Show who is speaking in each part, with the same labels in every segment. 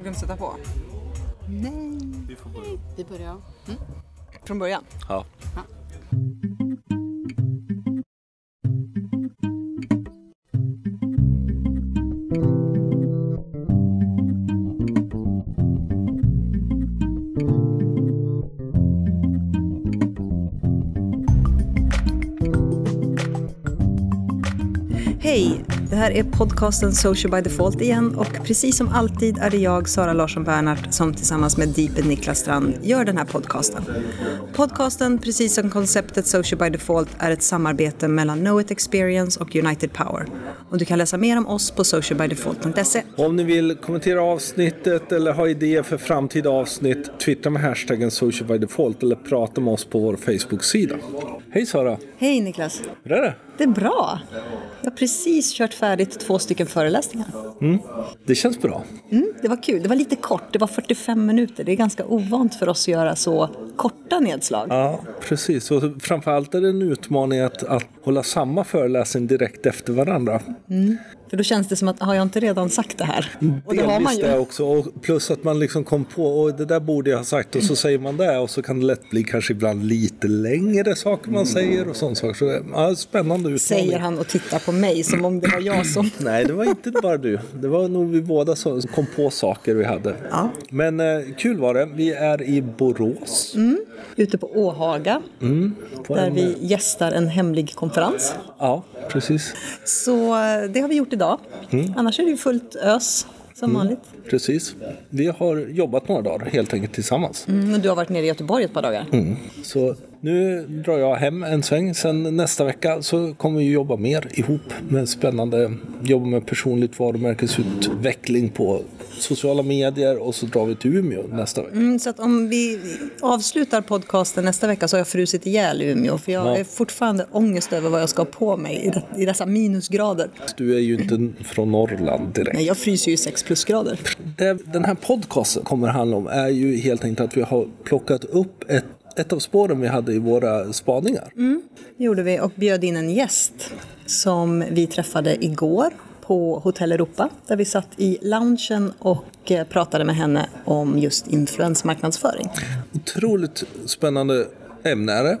Speaker 1: du glömt sätta på?
Speaker 2: Nej.
Speaker 3: Vi får börja.
Speaker 2: Vi börjar. Mm.
Speaker 1: Från början?
Speaker 3: Ja.
Speaker 1: Hej! Här är podcasten Social by Default igen och precis som alltid är det jag, Sara Larsson Bernhardt, som tillsammans med Deeped Niklas Strand gör den här podcasten. Podcasten, precis som konceptet Social by Default, är ett samarbete mellan Know It Experience och United Power. Och du kan läsa mer om oss på socialbydefault.se.
Speaker 3: Om ni vill kommentera avsnittet eller ha idéer för framtida avsnitt, twittra med hashtaggen socialbydefault eller prata med oss på vår Facebook-sida. Hej Sara!
Speaker 1: Hej Niklas!
Speaker 3: Hur är det?
Speaker 1: Det är bra. Jag har precis kört färdigt två stycken föreläsningar.
Speaker 3: Det känns bra.
Speaker 1: Mm, det var kul. Det var lite kort. Det var 45 minuter. Det är ganska ovant för oss att göra så korta nedslag.
Speaker 3: Ja, precis. Och framförallt är det en utmaning att, att hålla samma föreläsning direkt efter varandra. Mm.
Speaker 1: För då känns det som att, har jag inte redan sagt det här? Och det har man
Speaker 3: Delvis det
Speaker 1: ju.
Speaker 3: också. Och plus att man liksom kom på, och det där borde jag ha sagt och så säger man det och så kan det lätt bli kanske ibland lite längre saker man säger och sånt saker. Så ja, spännande utmaning.
Speaker 1: Säger han och tittar på mig som om det var jag som...
Speaker 3: Nej, det var inte bara du. Det var nog vi båda som kom på saker vi hade.
Speaker 1: Ja.
Speaker 3: Men eh, kul var det. Vi är i Borås.
Speaker 1: Ute på Åhaga,
Speaker 3: På
Speaker 1: där
Speaker 3: en,
Speaker 1: vi gästar en hemlig konferens.
Speaker 3: Ja, precis.
Speaker 1: Så eh, det har vi gjort idag. Annars är det ju fullt ös, som vanligt.
Speaker 3: Precis. Vi har jobbat några dagar helt enkelt tillsammans.
Speaker 1: Mm, du har varit nere i Göteborg ett par dagar.
Speaker 3: Så nu drar jag hem en sväng. Sen nästa vecka så kommer vi jobba mer ihop med spännande, jobba med personligt varumärkesutveckling på sociala medier och så drar vi till Umeå nästa vecka.
Speaker 1: Mm, så att om vi avslutar podcasten nästa vecka så har jag frusit ihjäl i Umeå. För jag
Speaker 3: Ja.
Speaker 1: är fortfarande ångest över vad jag ska ha på mig i, i dessa minusgrader.
Speaker 3: Du är ju inte från Norrland direkt.
Speaker 1: Nej, jag fryser ju 6 plusgrader.
Speaker 3: Det den här podcasten kommer handla om är ju helt enkelt att vi har plockat upp ett, ett av spåren vi hade i våra spaningar.
Speaker 1: Det gjorde vi och bjöd in en gäst som vi träffade igår på Hotell Europa där vi satt i loungen och eh, pratade med henne om just influensmarknadsföring.
Speaker 3: Otroligt spännande ämne det.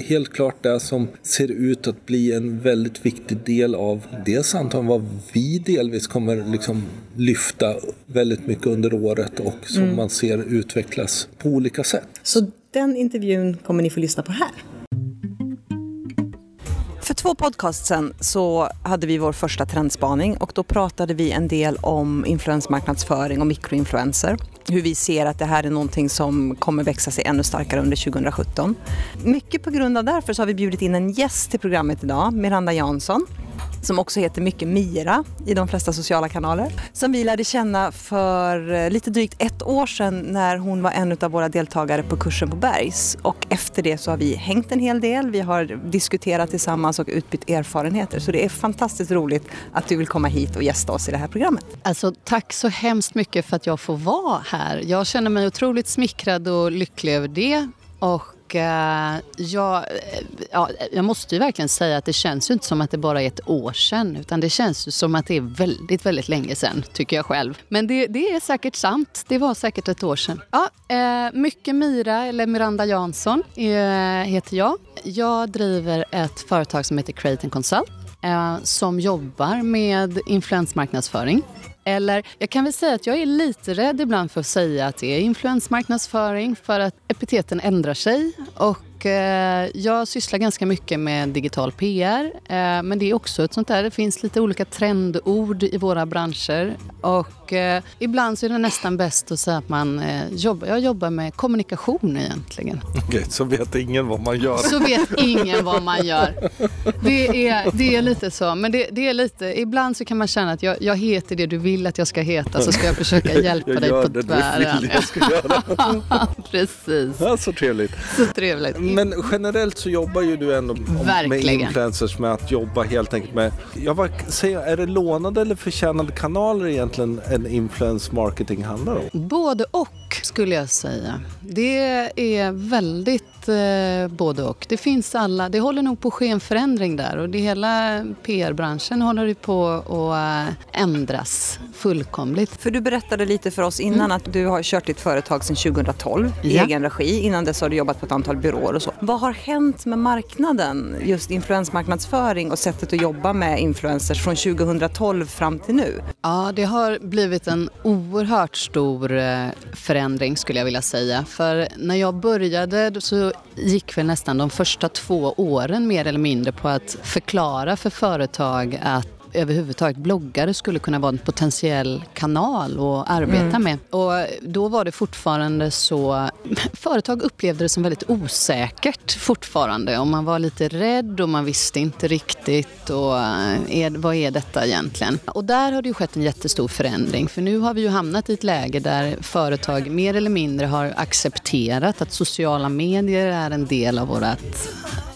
Speaker 3: Helt klart det som ser ut att bli en väldigt viktig del av dels antagligen vad vi delvis kommer liksom lyfta väldigt mycket under året och som man ser utvecklas på olika sätt.
Speaker 1: Så den intervjun kommer ni få lyssna på här. För två podcast sen så hade vi vår första trendspaning och då pratade vi en del om influensmarknadsföring och mikroinfluenser. Hur vi ser att det här är någonting som kommer växa sig ännu starkare under 2017. Mycket på grund av därför så har vi bjudit in en gäst till programmet idag, Miranda Jansson som också heter mycket Mira i de flesta sociala kanaler. Som vi lärde känna för eh, lite drygt ett år sedan när hon var en av våra deltagare på kursen på Bergs. Och efter det så har vi hängt en hel del, vi har diskuterat tillsammans och utbytt erfarenheter. Så det är fantastiskt roligt att du vill komma hit och gästa oss i det här programmet.
Speaker 2: Alltså, tack så hemskt mycket för att jag får vara här. Jag känner mig otroligt smickrad och lycklig över det. Och eh, jag, eh, ja, jag måste ju verkligen säga att det känns ju inte som att det bara är ett år sedan. Utan det känns ju som att det är väldigt, väldigt länge sedan, tycker jag själv. Men det, det är säkert sant. Det var säkert ett år sedan. Ja, eh, mycket Mira, eller Miranda Jansson, eh, heter jag. Jag driver ett företag som heter Create and Consult eh, som jobbar med influensmarknadsföring. Eller jag kan väl säga att jag är lite rädd ibland för att säga att det är influensmarknadsföring för att epiteten ändrar sig. Och eh, jag sysslar ganska mycket med digital PR. Eh, men det är också ett sånt där, det finns lite olika trendord i våra branscher. Och eh, ibland så är det nästan bäst att säga att man jobbar, jag jobbar med kommunikation egentligen.
Speaker 3: Okej, så vet ingen vad man gör.
Speaker 2: Så vet ingen vad man gör. Det är, det är lite så. Men det, det är lite, ibland så kan man känna att jag, jag heter det du vill att jag ska heta så ska jag försöka hjälpa
Speaker 3: Jag
Speaker 2: dig
Speaker 3: gör
Speaker 2: på
Speaker 3: det du
Speaker 2: tvären.
Speaker 3: vill jag ska göra.
Speaker 2: Precis,
Speaker 3: Ja, så trevligt.
Speaker 2: så trevligt.
Speaker 3: Men generellt så jobbar ju du ändå med influencers med att jobba helt enkelt med, jag vad säger, är det lånade eller förtjänade kanaler egentligen en influence marketing handlar om?
Speaker 2: Både och skulle jag säga. Det är väldigt eh, både och. Det finns alla, det håller nog på att ske en förändring där och det hela PR-branschen håller på att eh, ändras fullkomligt.
Speaker 1: För du berättade lite för oss innan mm. att du har kört ditt företag sedan 2012 i ja. egen regi. Innan dess har du jobbat på ett antal byråer och så. Vad har hänt med marknaden, just influensmarknadsföring och sättet att jobba med influencers från 2012 fram till nu?
Speaker 2: Ja, det har blivit en oerhört stor eh, förändring skulle jag vilja säga. För när jag började så gick väl nästan de första två åren mer eller mindre på att förklara för företag att överhuvudtaget bloggare skulle kunna vara en potentiell kanal att arbeta mm. med. Och då var det fortfarande så... Företag upplevde det som väldigt osäkert fortfarande. Och man var lite rädd och man visste inte riktigt och eh, är, vad är detta egentligen? Och där har det ju skett en jättestor förändring. För nu har vi ju hamnat i ett läge där företag mer eller mindre har accepterat att sociala medier är en del av vårt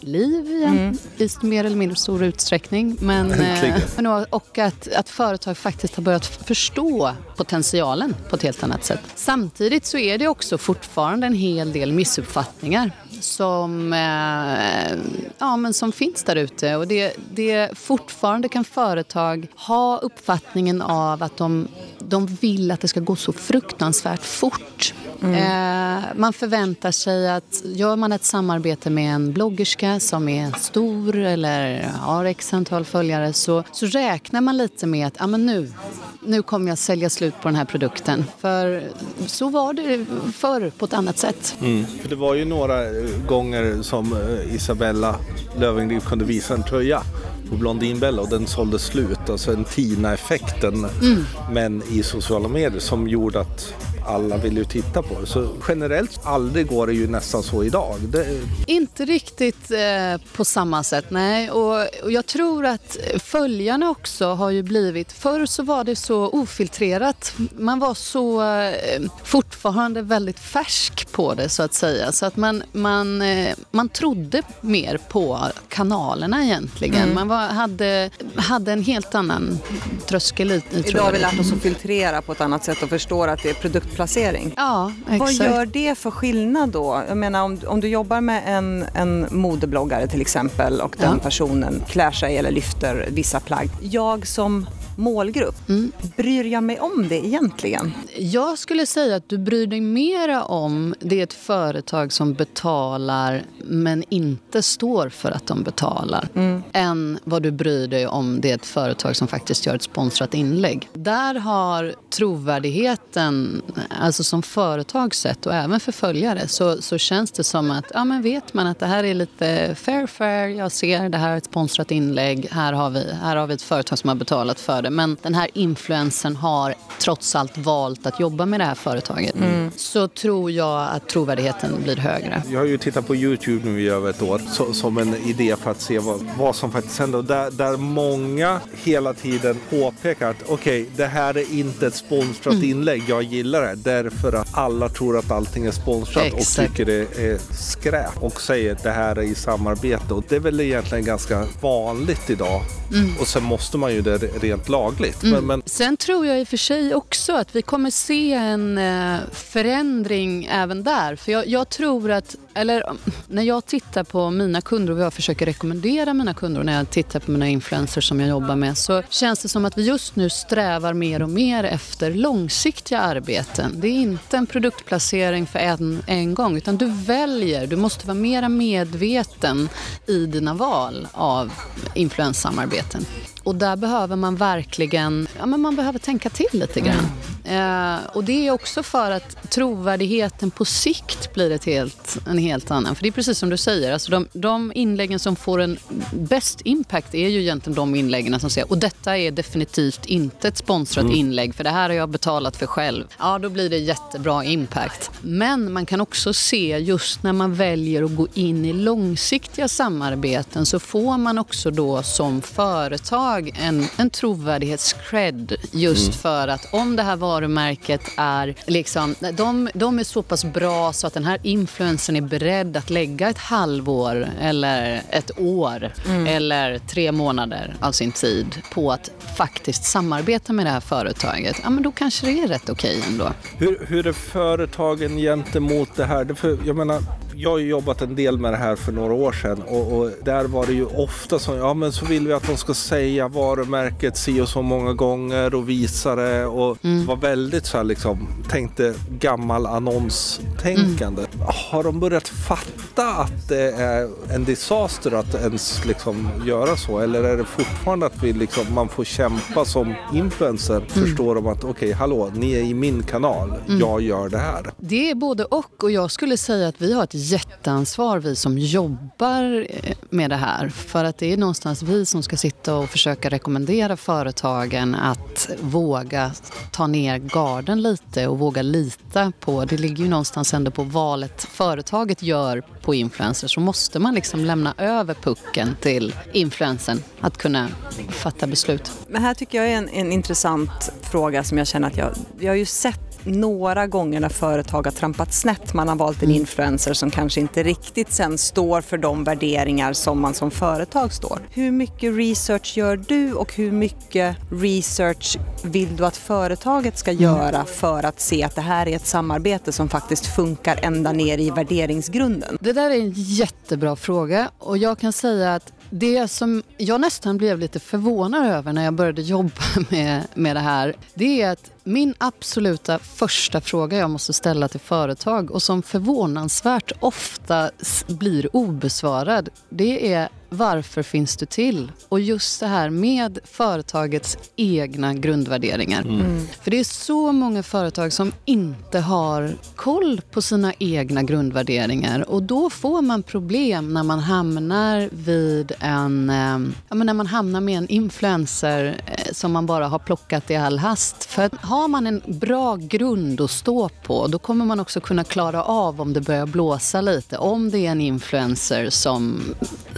Speaker 2: liv igen, mm. i mer eller mindre stor utsträckning. Men, eh, och att, att företag faktiskt har börjat förstå potentialen på ett helt annat sätt. Samtidigt så är det också fortfarande en hel del missuppfattningar som, eh, ja, men som finns där ute. Och det, det, fortfarande kan företag ha uppfattningen av att de, de vill att det ska gå så fruktansvärt fort. Mm. Eh, man förväntar sig att gör man ett samarbete med en bloggerska som är stor eller har x antal följare så, så räknar man lite med att ah, men nu, nu kommer jag sälja slut på den här produkten. För så var det förr på ett annat sätt.
Speaker 3: Mm. För det var ju några gånger som eh, Isabella Löwengrip kunde visa en tröja på Blondinbella och den sålde slut. Alltså en Tina-effekten mm. men i sociala medier som gjorde att alla vill ju titta på det. Så generellt aldrig går det ju nästan så idag. Det...
Speaker 2: Inte riktigt eh, på samma sätt, nej. Och, och, jag tror att följarna också har ju blivit... Förr så var det så ofiltrerat. Man var så eh, fortfarande väldigt färsk på det så att säga. Så att man, man, eh, man trodde mer på kanalerna egentligen. Mm. Man var, hade, hade en helt annan tröskel i,
Speaker 1: Idag har vi lärt oss att filtrera på ett annat sätt och förstår att det är produkt placering.
Speaker 2: Ja, exakt.
Speaker 1: Vad gör det för skillnad då? Jag menar om, om du jobbar med en, en modebloggare till exempel och den ja. personen klär sig eller lyfter vissa plagg. Jag som målgrupp. Mm. Bryr jag mig om det egentligen?
Speaker 2: Jag skulle säga att du bryr dig mera om det är ett företag som betalar men inte står för att de betalar mm. än vad du bryr dig om det är ett företag som faktiskt gör ett sponsrat inlägg. Där har trovärdigheten, alltså som företag sett och även för följare så, så känns det som att ja, men vet man att det här är lite fair fair, jag ser det här är ett sponsrat inlägg, här har vi, här har vi ett företag som har betalat för det. Men den här influensen har trots allt valt att jobba med det här företaget. Mm. Så tror jag att trovärdigheten blir högre.
Speaker 3: Jag har ju tittat på Youtube nu i över ett år så, som en idé för att se vad, vad som faktiskt händer. Och där, där många hela tiden påpekar att okej, okay, det här är inte ett sponsrat mm. inlägg. Jag gillar det därför att alla tror att allting är sponsrat Exakt. och tycker det är skräp och säger att det här är i samarbete. Och det är väl egentligen ganska vanligt idag. Mm. Och sen måste man ju det rent lagligt.
Speaker 2: Mm. Men, men... Sen tror jag i och för sig också att vi kommer se en eh, förändring även där. För jag, jag, tror att, eller när jag tittar på mina kunder och jag försöker rekommendera mina kunder när jag tittar på mina influencers som jag jobbar med så känns det som att vi just nu strävar mer och mer efter långsiktiga arbeten. Det är inte en produktplacering för en, en gång utan du väljer, du måste vara mer medveten i dina val av influenssamarbeten. Och där behöver man verkligen ja, men man behöver tänka till lite grann. Mm. Eh, och det är också för att trovärdigheten på sikt blir ett helt, en helt annan. För det är precis som du säger, alltså de, de inläggen som får en bäst impact är ju egentligen de inläggen som säger och detta är definitivt inte ett sponsrat mm. inlägg för det här har jag betalat för själv. Ja, då blir det jättebra impact. Men man kan också se just när man väljer att gå in i långsiktiga samarbeten så får man också då som företag jag en, en trovärdighetscred just mm. för att om det här varumärket är liksom, de, de är så pass bra så att den här influensen är beredd att lägga ett halvår eller ett år mm. eller tre månader av sin tid på att faktiskt samarbeta med det här företaget, ja men då kanske det är rätt okej okay ändå.
Speaker 3: Hur, hur är företagen gentemot det här? För jag menar, jag har jobbat en del med det här för några år sedan och, och, där var det ju ofta så, ja men så vill vi att de ska säga varumärket si och så många gånger och visa det och mm. var väldigt så här liksom, tänkte gammal annonstänkande. Mm. Har de börjat fatta att det är en disaster att ens liksom göra så eller är det fortfarande att vi liksom, man får kämpa som influencer? Mm. Förstår de att okej, okay, hallå, ni är i min kanal, mm. jag gör det här.
Speaker 2: Det är både och och jag skulle säga att vi har ett jätteansvar, vi som jobbar eh, med det här. För att det är någonstans vi som ska sitta och försöka rekommendera företagen att våga ta ner garden lite och våga lita på, det ligger ju någonstans ändå på valet företaget gör på influencers, så måste man liksom lämna över pucken till influensen att kunna fatta beslut.
Speaker 1: Men här tycker jag är en, en intressant fråga som jag känner att jag, jag har ju sett några gånger när företag har trampat snett. Man har valt en mm. influencer som kanske inte riktigt sen står för de värderingar som man som företag står. Hur mycket research gör du och hur mycket research vill du att företaget ska mm. göra för att se att det här är ett samarbete som faktiskt funkar ända ner i värderingsgrunden?
Speaker 2: Det där är en jättebra fråga och jag kan säga att det som jag nästan blev lite förvånad över när jag började jobba med, med det här, det är att min absoluta första fråga jag måste ställa till företag och som förvånansvärt ofta blir obesvarad, det är varför finns du till? Och just det här med företagets egna grundvärderingar. Mm. mm. För det är så många företag som inte har koll på sina egna grundvärderingar och då får man problem när man hamnar vid en, eh, ja, men när man hamnar med en influencer eh, som man bara har plockat i all hast. För har man en bra grund att stå på då kommer man också kunna klara av om det börjar blåsa lite. Om det är en influencer som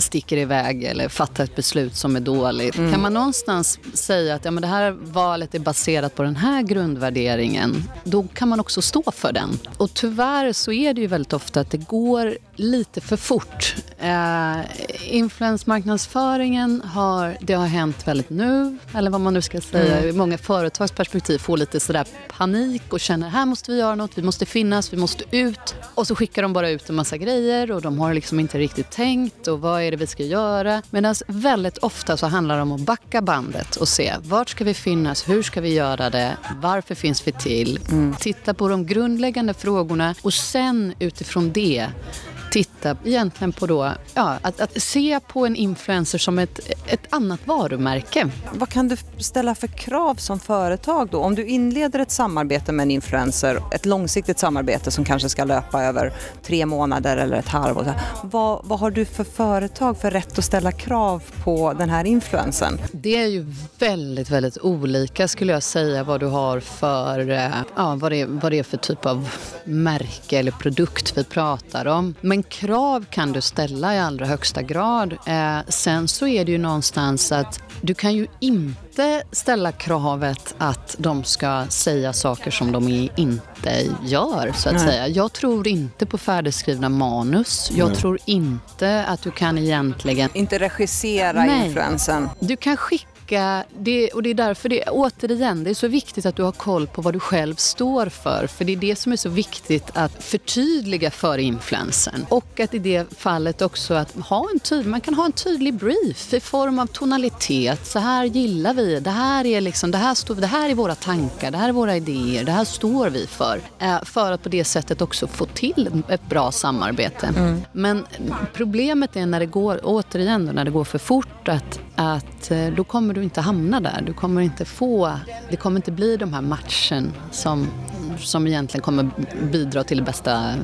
Speaker 2: sticker iväg eller fattar ett beslut som är dåligt. Mm. Kan man någonstans säga att ja, men det här valet är baserat på den här grundvärderingen, då kan man också stå för den. Och tyvärr så är det ju väldigt ofta att det går lite för fort. Eh, influensmarknadsföringen har, det har hänt väldigt nu, eller vad man nu ska säga. Mm. Många företagsperspektiv får lite sådär panik och känner här måste vi göra något, vi måste finnas, vi måste ut. Och så skickar de bara ut en massa grejer och de har liksom inte riktigt tänkt och vad är det vi ska göra. Medan väldigt ofta så handlar det om att backa bandet och se vart ska vi finnas, hur ska vi göra det, varför finns vi till? Mm. Titta på de grundläggande frågorna och sen utifrån det titta egentligen på då, ja, att, att, se på en influencer som ett, ett annat varumärke.
Speaker 1: Vad kan du ställa för krav som företag då? Om du inleder ett samarbete med en influencer, ett långsiktigt samarbete som kanske ska löpa över tre månader eller ett halvår. Vad, vad har du för företag för rätt att ställa krav på den här influencern?
Speaker 2: Det är ju väldigt, väldigt olika skulle jag säga vad du har för, eh, ja, vad det, vad det är för typ av märke eller produkt vi pratar om. Men men krav kan du ställa i allra högsta grad. Eh, sen så är det ju någonstans att du kan ju inte ställa kravet att de ska säga saker som de inte gör, så att Nej. säga. Jag tror inte på färdigskrivna manus. Jag Nej. tror inte att du kan egentligen...
Speaker 1: Inte regissera Nej. influensen.
Speaker 2: Du kan skicka tillbaka. Det, och det är därför det, återigen, det är så viktigt att du har koll på vad du själv står för. För det är det som är så viktigt att förtydliga för influensen. Och att i det fallet också att ha en tydlig, man kan ha en tydlig brief i form av tonalitet. Så här gillar vi, det här är liksom, det här, står, det här är våra tankar, det här är våra idéer, det här står vi för. Eh, för att på det sättet också få till ett bra samarbete. Mm. Men problemet är när det går, återigen när det går för fort att, att eh, då kommer du inte hamna där. Du kommer inte få, det kommer inte bli de här matchen som, som egentligen kommer bidra till det bästa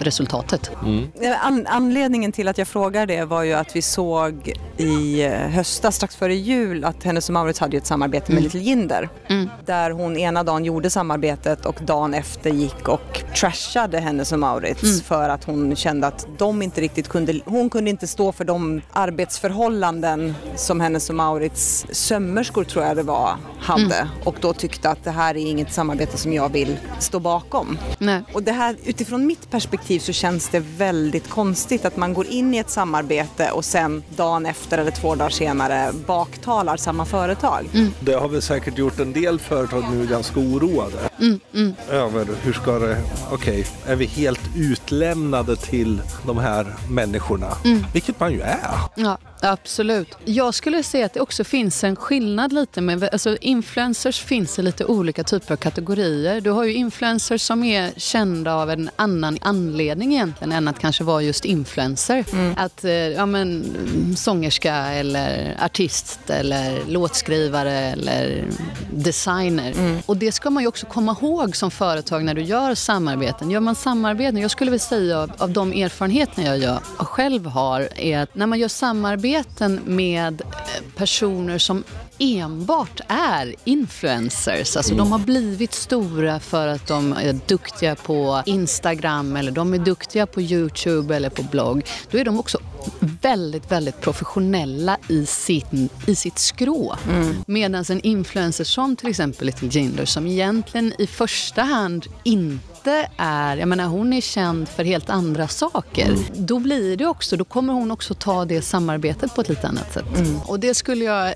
Speaker 2: resultatet. Mm.
Speaker 1: An anledningen till att jag frågar det var ju att vi såg i eh, höstas strax före jul att Hennes och Mauritz hade ett samarbete med mm. Little Jinder. Mm. Där hon ena dagen gjorde samarbetet och dagen efter gick och trashade Hennes och Mauritz mm. för att hon kände att de inte riktigt kunde, hon kunde inte stå för de arbetsförhållanden som Hennes och Mauritz sömmerskor tror jag det var hade mm. och då tyckte att det här är inget samarbete som jag vill stå bakom. Nej. Och det här utifrån mitt perspektiv så känns det väldigt konstigt att man går in i ett samarbete och sen dagen efter minuter eller två dagar senare baktalar samma företag.
Speaker 3: Mm. Det har väl säkert gjort en del företag nu ganska oroade mm, mm. över hur ska det, okej, okay, är vi helt utlämnade till de här människorna? Mm. Vilket man ju är.
Speaker 2: Ja. Absolut. Jag skulle säga att det också finns en skillnad lite med, alltså influencers finns i lite olika typer av kategorier. Du har ju influencers som är kända av en annan anledning egentligen än att kanske vara just influencer. Mm. Att, eh, ja men sångerska eller artist eller låtskrivare eller designer. Mm. Och det ska man ju också komma ihåg som företag när du gör samarbeten. Gör man samarbeten, jag skulle vilja säga av, av de erfarenheter jag gör, och själv har, är att när man gör samarbeten samarbeten med eh, personer som enbart är influencers. Alltså de har blivit stora för att de är duktiga på Instagram eller de är duktiga på Youtube eller på blogg. Då är de också väldigt, väldigt professionella i, sin, i sitt skrå. Mm. Medan en influencer som till exempel Little Jinder som egentligen i första hand inte inte är, jag menar hon är känd för helt andra saker. Mm. Då blir det också, då kommer hon också ta det samarbetet på ett lite annat sätt. Mm. Och det skulle jag eh,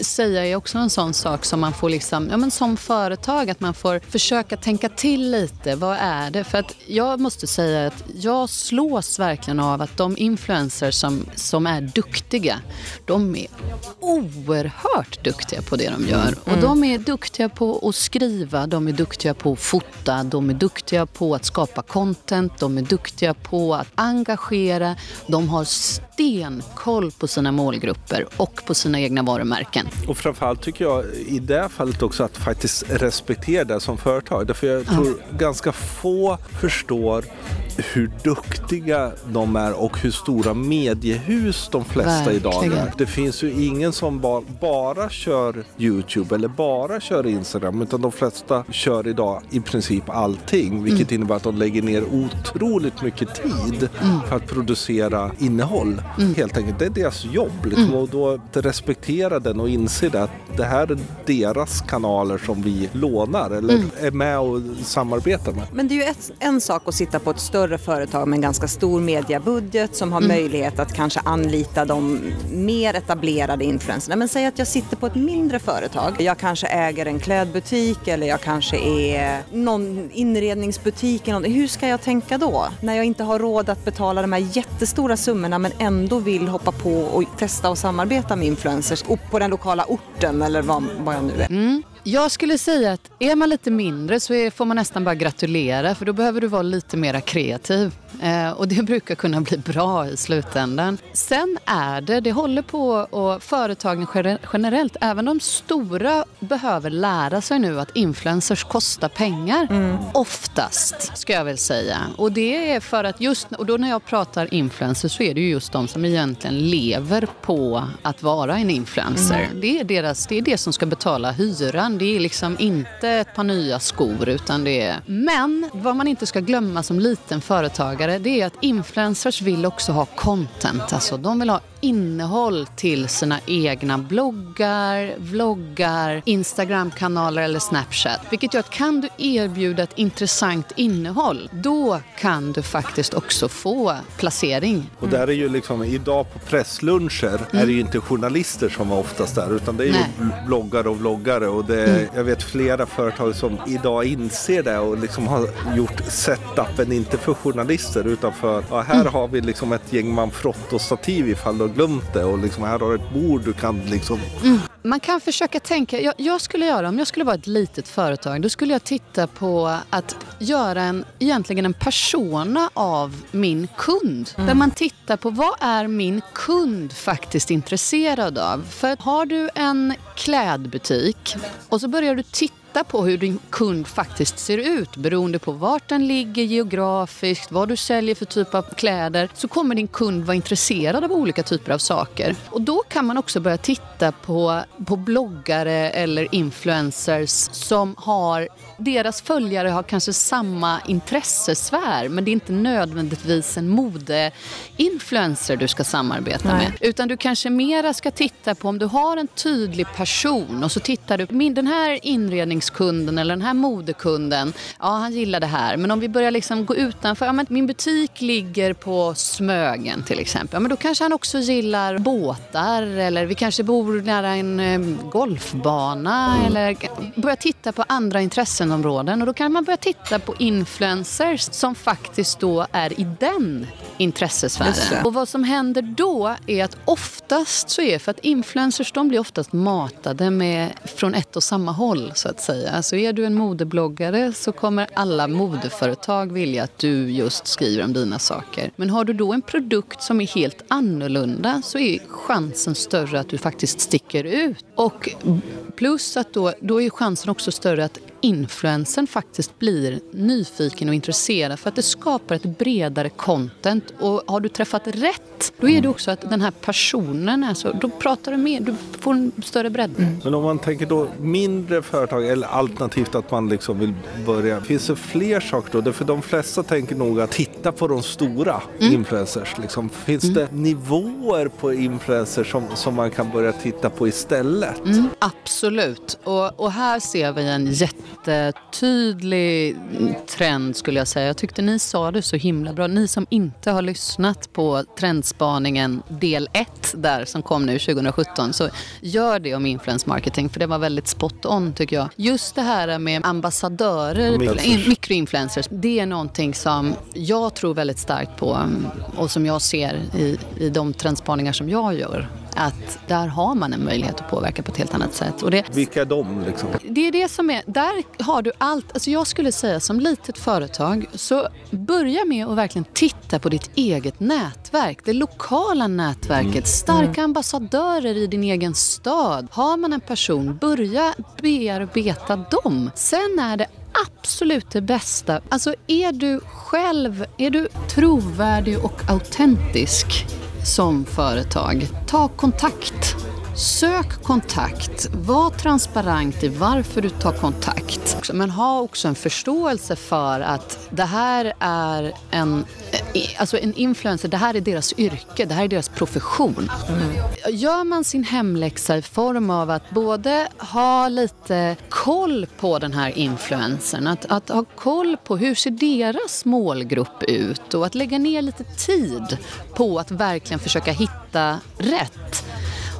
Speaker 2: säga är också en sån sak som man får liksom, ja men som företag, att man får försöka tänka till lite. Vad är det? För att jag måste säga att jag slås verkligen av att de influencers som, som är duktiga, de är oerhört duktiga på det de gör. Mm. Och de är duktiga på att skriva, de är duktiga på att fota, de är duktiga duktiga på att skapa content, de är duktiga på att engagera, de har stenkoll på sina målgrupper och på sina egna varumärken.
Speaker 3: Och framförallt tycker jag i det fallet också att faktiskt respektera det som företag. Därför jag tror ja. ganska få förstår hur duktiga de är och hur stora mediehus de flesta Verkligen. idag är. Det finns ju ingen som ba bara kör Youtube eller bara kör Instagram utan de flesta kör idag i princip allting vilket mm. innebär att de lägger ner otroligt mycket tid mm. för att producera innehåll. Mm. Helt enkelt. Det är deras jobb liksom. Mm. och då respektera den och inse det att det här är deras kanaler som vi lånar eller mm. är med och samarbetar med.
Speaker 1: Men det är ju ett, en sak att sitta på ett större företag med en ganska stor mediebudget som har mm. möjlighet att kanske anlita de mer etablerade influenserna. Men säg att jag sitter på ett mindre företag. Jag kanske äger en klädbutik eller jag kanske är någon inredningsbutiken. Hur ska jag tänka då? När jag inte har råd att betala de här jättestora summorna men ändå vill hoppa på och testa och samarbeta med influencers på den lokala orten eller vad, vad jag nu är.
Speaker 2: Mm. Jag skulle säga att är man lite mindre så är, får man nästan bara gratulera för då behöver du vara lite mer kreativ. Eh, och det brukar kunna bli bra i slutändan. Sen är det, det håller på och företagen generellt, även de stora behöver lära sig nu att influencers kostar pengar. Mm. Oftast, ska jag väl säga. Och det är för att just, och då när jag pratar influencers så är det ju just de som egentligen lever på att vara en influencer. Mm. Det, är deras, det är det som ska betala hyran. Det är liksom inte ett par nya skor utan det är... Men vad man inte ska glömma som liten företagare företagare det är att influencers vill också ha content. Alltså de vill ha innehåll till sina egna bloggar, vloggar, Instagramkanaler eller Snapchat. Vilket gör att kan du erbjuda ett intressant innehåll, då kan du faktiskt också få placering. Mm.
Speaker 3: Och där är ju liksom, idag på pressluncher mm. är det ju inte journalister som var oftast där utan det är Nej. ju bloggare och vloggare och det, mm. jag vet flera företag som idag inser det och liksom har gjort setupen inte för journalister utan för, ja, här mm. har vi liksom ett gäng manfrotto-stativ ifall du glömt det och liksom här har du ett bord du kan liksom...
Speaker 2: Mm. Man kan försöka tänka, jag, jag, skulle göra, om jag skulle vara ett litet företag, då skulle jag titta på att göra en, egentligen en persona av min kund. Mm. Där man tittar på vad är min kund faktiskt intresserad av? För har du en klädbutik och så börjar du titta titta på hur din kund faktiskt ser ut beroende på vart den ligger geografiskt, vad du säljer för typ av kläder så kommer din kund vara intresserad av olika typer av saker. Och då kan man också börja titta på, på bloggare eller influencers som har deras följare har kanske samma intressesfär men det är inte nödvändigtvis en modeinfluencer du ska samarbeta Nej. med. Utan du kanske mera ska titta på om du har en tydlig person och så tittar du, min, den här inrednings försäkringskunden eller den här modekunden, ja han gillar det här. Men om vi börjar liksom gå utanför, ja, men min butik ligger på Smögen till exempel. Ja, men då kanske han också gillar båtar eller vi kanske bor nära en eh, golfbana eller börja titta på andra intressenområden och då kan man börja titta på influencers som faktiskt då är i den intressesfären. Och vad som händer då är att oftast så är för att influencers de blir oftast matade med, från ett och samma håll så att säga. Alltså är du en modebloggare så kommer alla modeföretag vilja att du just skriver om dina saker. Men har du då en produkt som är helt annorlunda så är chansen större att du faktiskt sticker ut. Och plus att då, då är chansen också större att influensen faktiskt blir nyfiken och intresserad för att det skapar ett bredare content. Och har du träffat rätt, då är det också att den här personen, alltså, då pratar du mer, du får en större bredd. Mm.
Speaker 3: Men om man tänker då mindre företag eller alternativt att man liksom vill börja, finns det fler saker då? För de flesta tänker nog att titta på de stora mm. influencers. Liksom. Finns mm. det nivåer på influencers som, som man kan börja titta på istället?
Speaker 2: Mm, absolut, och, och här ser vi en jätte jättetydlig trend skulle jag säga. Jag tyckte ni sa det så himla bra. Ni som inte har lyssnat på Trendspaningen del 1 där som kom nu 2017 så gör det om influence marketing för det var väldigt spot on tycker jag. Just det här med ambassadörer, mikroinfluencers, det är någonting som jag tror väldigt starkt på och som jag ser i, i de trendspaningar som jag gör att där har man en möjlighet att påverka på ett helt annat sätt.
Speaker 3: Och det, Vilka är de? Liksom?
Speaker 2: Det är det som är, där har du allt. Alltså jag skulle säga som litet företag, så börja med att verkligen titta på ditt eget nätverk. Det lokala nätverket, mm. starka ambassadörer i din egen stad. Har man en person, börja bearbeta dem. Sen är det absolut det bästa. Alltså är du själv, är du trovärdig och autentisk som företag, ta kontakt. Sök kontakt. Var transparent i varför du tar kontakt. Men ha också en förståelse för att det här är en Alltså en influencer, det här är deras yrke, det här är deras profession. Mm. Gör man sin hemläxa i form av att både ha lite koll på den här influencern, att, att ha koll på hur ser deras målgrupp ut och att lägga ner lite tid på att verkligen försöka hitta rätt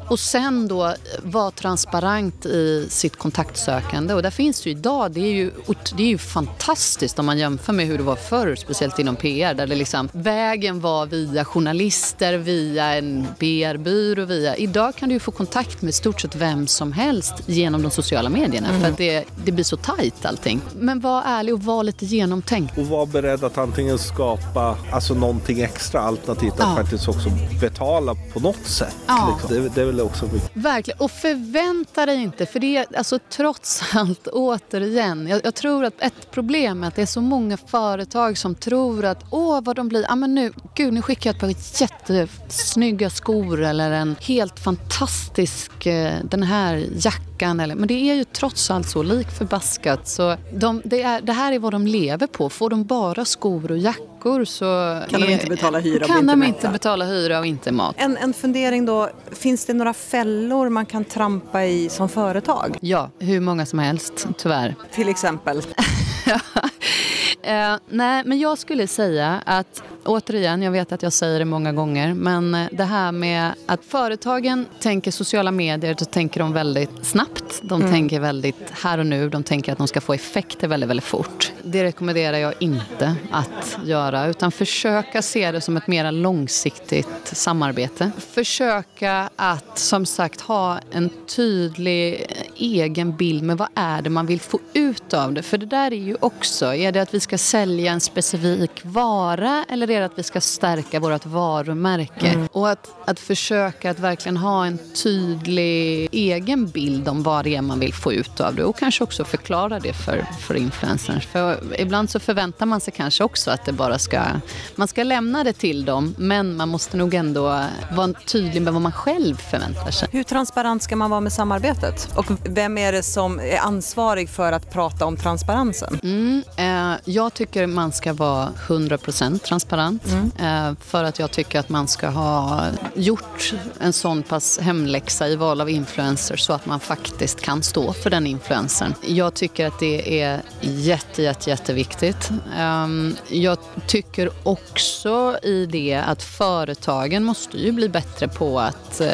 Speaker 2: och sen då vara transparent i sitt kontaktsökande. Och där finns det ju idag, det är ju, det är ju fantastiskt om man jämför med hur det var förr, speciellt inom PR, där det liksom, vägen var via journalister, via en PR-byrå, via... Idag kan du ju få kontakt med stort sett vem som helst genom de sociala medierna, mm. för att det, det blir så tajt allting. Men var ärlig och var lite genomtänkt.
Speaker 3: Och var beredd att antingen skapa alltså någonting extra, alternativt att ja. faktiskt också betala på något sätt. Ja. Liksom. Det, det väl också
Speaker 2: mycket. Verkligen. Och förvänta dig inte, för det är alltså trots allt återigen, jag, jag, tror att ett problem är att det är så många företag som tror att åh vad de blir, ja ah, men nu, gud nu skickar jag ett par jättesnygga skor eller en helt fantastisk, eh, den här jackan eller, men det är ju trots allt så lik förbaskat så de, det, är, det här är vad de lever på. Får de bara skor och jackor veckor så
Speaker 1: kan är, de inte betala hyra
Speaker 2: och kan de inte betala hyra och inte mat.
Speaker 1: En, en fundering då, finns det några fällor man kan trampa i som företag?
Speaker 2: Ja, hur många som helst tyvärr.
Speaker 1: Till exempel?
Speaker 2: eh, nej, men jag skulle säga att återigen, jag vet att jag säger det många gånger, men eh, det här med att företagen tänker sociala medier, då tänker de väldigt snabbt. De mm. tänker väldigt här och nu, de tänker att de ska få effekter väldigt, väldigt fort. Det rekommenderar jag inte att göra, utan försöka se det som ett mer långsiktigt samarbete. Försöka att som sagt ha en tydlig egen bild med vad är det man vill få ut av det. För det där är ju också, är det att vi ska sälja en specifik vara eller är det att vi ska stärka vårt varumärke? Mm. Och att, att försöka att verkligen ha en tydlig egen bild om vad det är man vill få ut av det och kanske också förklara det för, för influencers. För ibland så förväntar man sig kanske också att det bara ska, man ska lämna det till dem men man måste nog ändå vara tydlig med vad man själv förväntar sig.
Speaker 1: Hur transparent ska man vara med samarbetet? Och vem är det som är ansvarig för att prata om transparensen?
Speaker 2: Mm, eh, jag tycker man ska vara 100% transparent. Mm. Uh, för att jag tycker att man ska ha gjort en sån pass hemläxa i val av influencers så att man faktiskt kan stå för den influencern. Jag tycker att det är jätte, jätte, jätteviktigt. Um, jag tycker också i det att företagen måste ju bli bättre på att uh,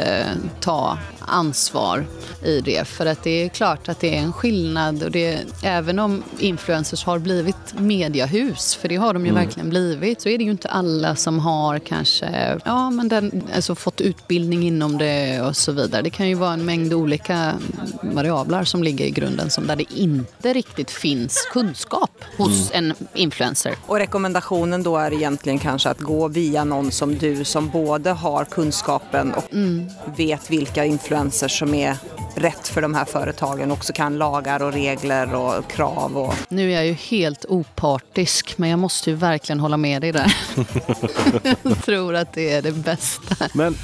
Speaker 2: ta ansvar i det. För att det är klart att det är en skillnad och det, även om influencers har blivit mediahus, för det har de ju mm. verkligen blivit, så är det ju inte alla som har kanske ja, men den, alltså fått utbildning inom det och så vidare. Det kan ju vara en mängd olika variabler som ligger i grunden som där det inte riktigt finns kunskap hos mm. en influencer.
Speaker 1: Och rekommendationen då är egentligen kanske att gå via någon som du som både har kunskapen och mm. vet vilka influencers som är rätt för de här företagen också kan lagar och regler och krav. Och...
Speaker 2: Nu är jag ju helt opartisk men jag måste ju verkligen hålla med dig där. jag tror att det är det bästa.
Speaker 3: Men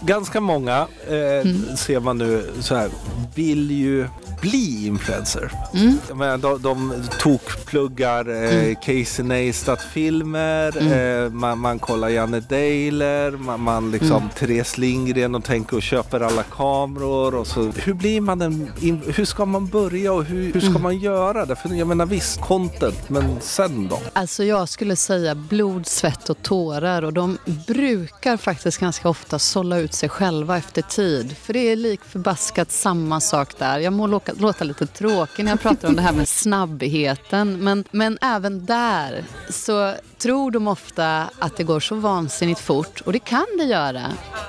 Speaker 3: ganska många eh, mm. ser man nu så här vill ju bli influencer. Mm. Men de, de tokpluggar eh, mm. Casey Neistat-filmer, mm. eh, man, man kollar Janne Deiler, man, man liksom mm. Therese Lindgren och tänker och köper alla kameror. Och så. Hur blir man en, hur ska man börja och hur, hur ska mm. man göra det? För jag menar visst, content, men sen då?
Speaker 2: Alltså jag skulle säga blod, svett och tårar och de brukar faktiskt ganska ofta sålla ut sig själva efter tid. För det är lik förbaskat samma sak där. Jag må låta lite tråkig när jag pratar om det här med snabbheten. Men, men även där så tror de ofta att det går så vansinnigt fort och det kan det göra.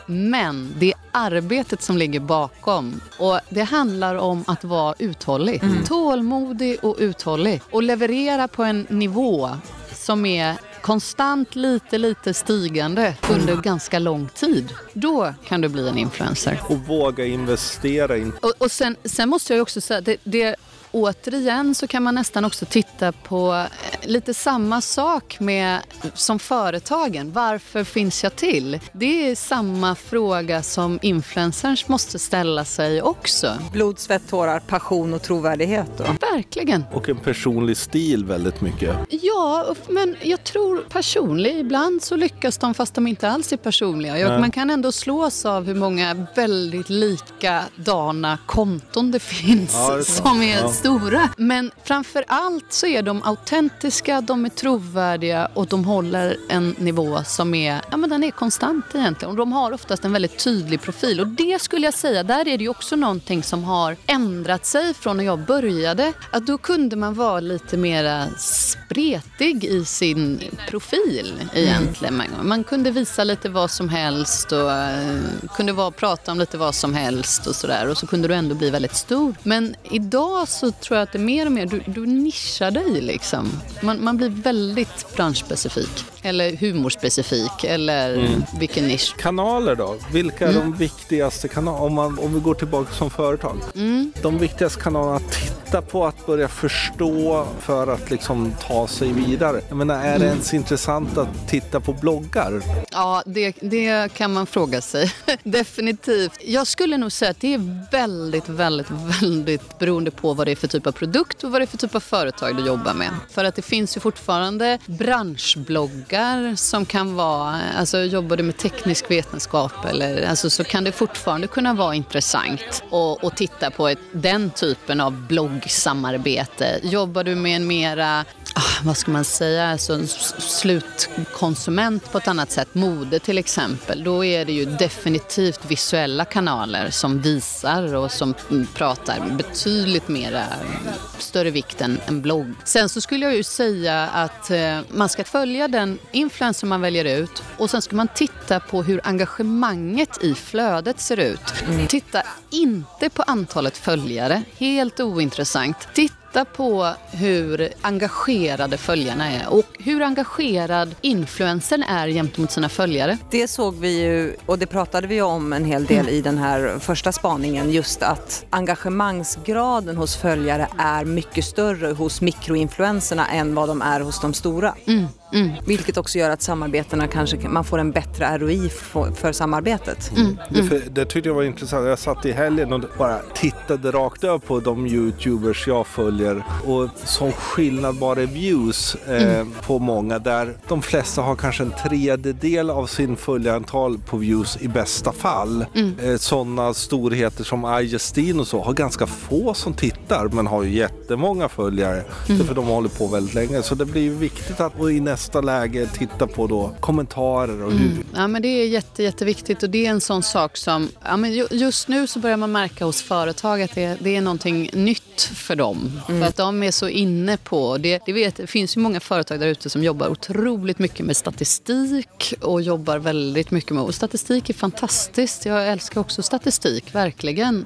Speaker 2: Men det är arbetet som ligger bakom och det handlar om att vara uthållig. Mm. Tålmodig och uthållig och leverera på en nivå som är konstant lite, lite stigande under mm. ganska lång tid. Då kan du bli en influencer.
Speaker 3: Och våga investera. In.
Speaker 2: Och, och sen, sen måste jag också säga, det, det återigen så kan man nästan också titta på eh, lite samma sak med, som företagen. Varför finns jag till? Det är samma fråga som influencers måste ställa sig också.
Speaker 1: Blod, svett, tårar, passion och trovärdighet då?
Speaker 2: Verkligen.
Speaker 3: Och en personlig stil väldigt mycket.
Speaker 2: Ja, men jag tror personlig. Ibland så lyckas de fast de inte alls är personliga. Man kan ändå slås av hur många väldigt likadana konton det finns ja, det som är ja stora. Men framför allt så är de autentiska, de är trovärdiga och de håller en nivå som är, ja, men den är konstant egentligen. Och de har oftast en väldigt tydlig profil. Och det skulle jag säga, där är det ju också någonting som har ändrat sig från när jag började. Att då kunde man vara lite mera spretig i sin profil egentligen. Mm. Man kunde visa lite vad som helst och uh, kunde vara, prata om lite vad som helst och sådär. Och så kunde du ändå bli väldigt stor. Men idag så tror jag att det mer och mer, du, du nischar dig liksom. Man, man blir väldigt branschspecifik. Eller humorspecifik, eller mm. vilken nisch.
Speaker 3: Kanaler då? Vilka är mm. de viktigaste kanalerna? Om, om vi går tillbaka som företag. Mm. De viktigaste kanalerna att titta på, att börja förstå för att liksom ta sig vidare. Jag menar, är det mm. ens intressant att titta på bloggar?
Speaker 2: Ja, det, det kan man fråga sig. Definitivt. Jag skulle nog säga att det är väldigt, väldigt, väldigt beroende på vad det är för typ av produkt och vad det är för typ av företag du jobbar med. För att det finns ju fortfarande branschbloggar som kan vara, alltså jobbar du med teknisk vetenskap eller alltså så kan det fortfarande kunna vara intressant att titta på ett, den typen av bloggsamarbete. Jobbar du med en mera, ah, vad ska man säga, alltså slutkonsument på ett annat sätt, mode till exempel, då är det ju definitivt visuella kanaler som visar och som pratar betydligt mera eh, större vikt än en blogg. Sen så skulle jag ju säga att eh, man ska följa den influencer man väljer ut och sen ska man titta på hur engagemanget i flödet ser ut. Titta inte på antalet följare, helt ointressant. Titta titta på hur engagerade följarna är och hur engagerad influencern är gentemot sina följare.
Speaker 1: Det såg vi ju, och det pratade vi om en hel del mm. i den här första spaningen, just att engagemangsgraden hos följare är mycket större hos mikroinfluenserna än vad de är hos de stora. Mm. Mm. Vilket också gör att samarbetena kanske, man får en bättre ROI för, för samarbetet.
Speaker 3: Mm. Det, för, det tyckte jag var intressant. Jag satt i helgen och bara tittade rakt över på de YouTubers jag följer och som skillnad bara i views eh, mm. på många där de flesta har kanske en tredjedel av sin följarantal på views i bästa fall. Mm. Eh, sådana storheter som iJustine och så har ganska få som tittar men har ju jättemånga följare. Mm. För de håller på väldigt länge. Så det blir ju viktigt att i nästa läge titta på då kommentarer och hur. Mm.
Speaker 2: Ja men det är jätte, jätteviktigt och det är en sån sak som, ja, men just nu så börjar man märka hos företag att det, det är någonting nytt för dem. Mm. För att de är så inne på, det, det, vet, det finns ju många företag där ute som jobbar otroligt mycket med statistik och jobbar väldigt mycket med, och statistik är fantastiskt. Jag älskar också statistik, verkligen.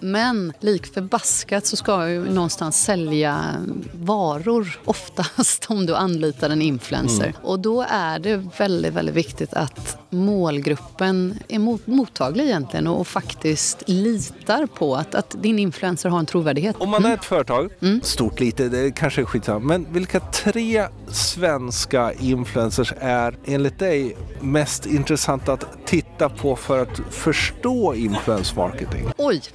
Speaker 2: Men lik förbaskat så ska jag ju någonstans sälja varor oftast om du anlitar en influencer. Mm. Och då är det väldigt, väldigt viktigt att målgruppen är mottaglig egentligen och faktiskt litar på att, att din influencer har en trovärdighet.
Speaker 3: Om man är ett företag, mm. stort, lite, det kanske är skitsamma, men vilka tre svenska influencers är enligt dig mest intressanta att titta på för att förstå influence marketing?
Speaker 2: Oj!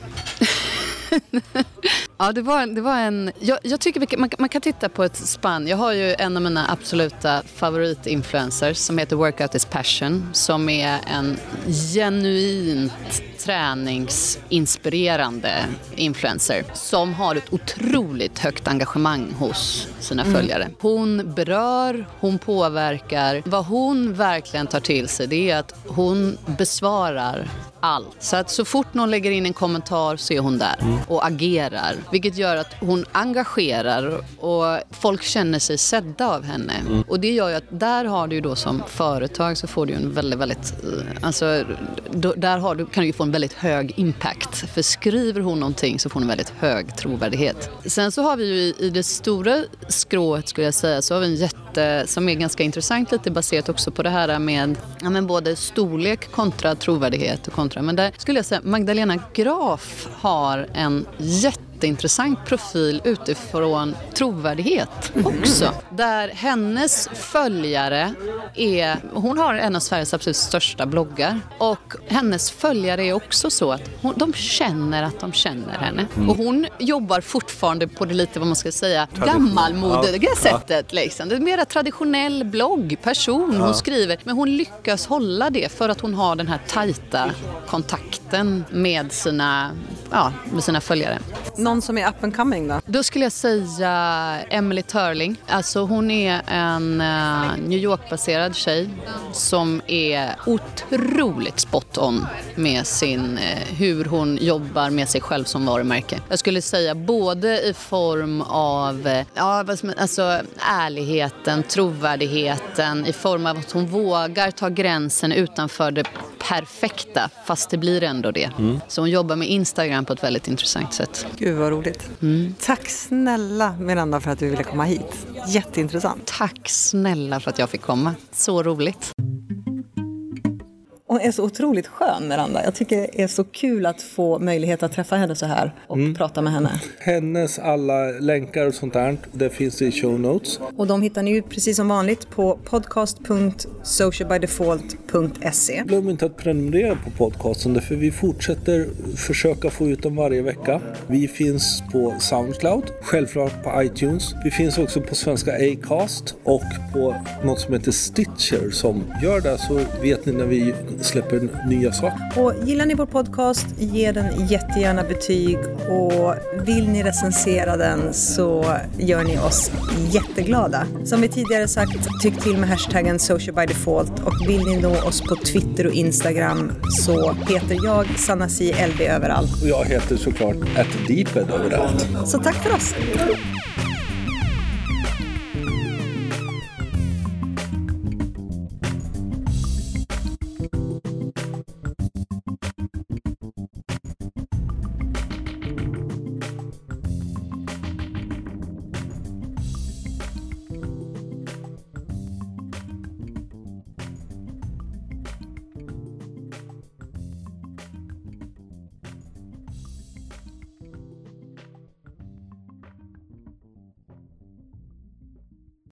Speaker 2: ja, det var, det var en... Jag, jag tycker man, man, kan titta på ett spann. Jag har ju en av mina absoluta favoritinfluencers som heter Workout is passion som är en genuint träningsinspirerande influencer som har ett otroligt högt engagemang hos sina mm. följare. Hon berör, hon påverkar. Vad hon verkligen tar till sig det är att hon besvarar allt. Så att så fort någon lägger in en kommentar så är hon där mm. och agerar. Vilket gör att hon engagerar och folk känner sig sedda av henne. Mm. Och det gör ju att där har du ju då som företag så får du en väldigt, väldigt, eh, alltså då, där du, kan du ju få en väldigt hög impact. För skriver hon någonting så får hon en väldigt hög trovärdighet. Sen så har vi ju i, i det stora skrået skulle jag säga så har vi en jätte, som är ganska intressant lite baserat också på det här med ja, men både storlek kontra trovärdighet och kontra, men där skulle jag säga Magdalena Graf har en jätte jätteintressant profil utifrån trovärdighet också. Mm. Där hennes följare är, hon har en av Sveriges absolut största bloggar och hennes följare är också så att hon, de känner att de känner henne. Mm. Och hon jobbar fortfarande på det lite, vad man ska säga, gammalmodiga ja. sättet. Liksom. Det är mer traditionell blogg, person ja. hon skriver. Men hon lyckas hålla det för att hon har den här tajta kontakten med sina, ja, med sina följare.
Speaker 1: Någon som är up and coming då?
Speaker 2: Då skulle jag säga Emily Turling. Alltså hon är en uh, New York-baserad tjej som är otroligt spot on med sin, uh, hur hon jobbar med sig själv som varumärke. Jag skulle säga både i form av uh, ja, alltså, ärligheten, trovärdigheten, i form av att hon vågar ta gränsen utanför det perfekta, fast det blir ändå det. Mm. Så hon jobbar med Instagram på ett väldigt intressant sätt.
Speaker 1: Gud vad roligt. Mm. Tack snälla Miranda för att du ville komma hit. Jätteintressant.
Speaker 2: Tack snälla för att jag fick komma. Så roligt.
Speaker 1: Hon är så otroligt skön, Miranda. Jag tycker det är så kul att få möjlighet att träffa henne så här och mm. prata med henne.
Speaker 3: Hennes alla länkar och sånt där, det finns i show notes.
Speaker 1: Och de hittar ni ju precis som vanligt på podcast.socialbydefault.se.
Speaker 3: Glöm inte att prenumerera på podcasten, för vi fortsätter försöka få ut dem varje vecka. Vi finns på Soundcloud, självklart på iTunes. Vi finns också på svenska Acast och på något som heter Stitcher som gör det så vet ni när vi släpper nya saker.
Speaker 1: Och gillar ni vår podcast, ge den jättegärna betyg och vill ni recensera den så gör ni oss jätteglada. Som vi tidigare sagt, tyck till med hashtaggen socialbydefault och vill ni nå oss på Twitter och Instagram så heter jag Sanna C. LB överallt.
Speaker 3: Och jag heter såklart atdeeped överallt.
Speaker 1: Så tack för oss!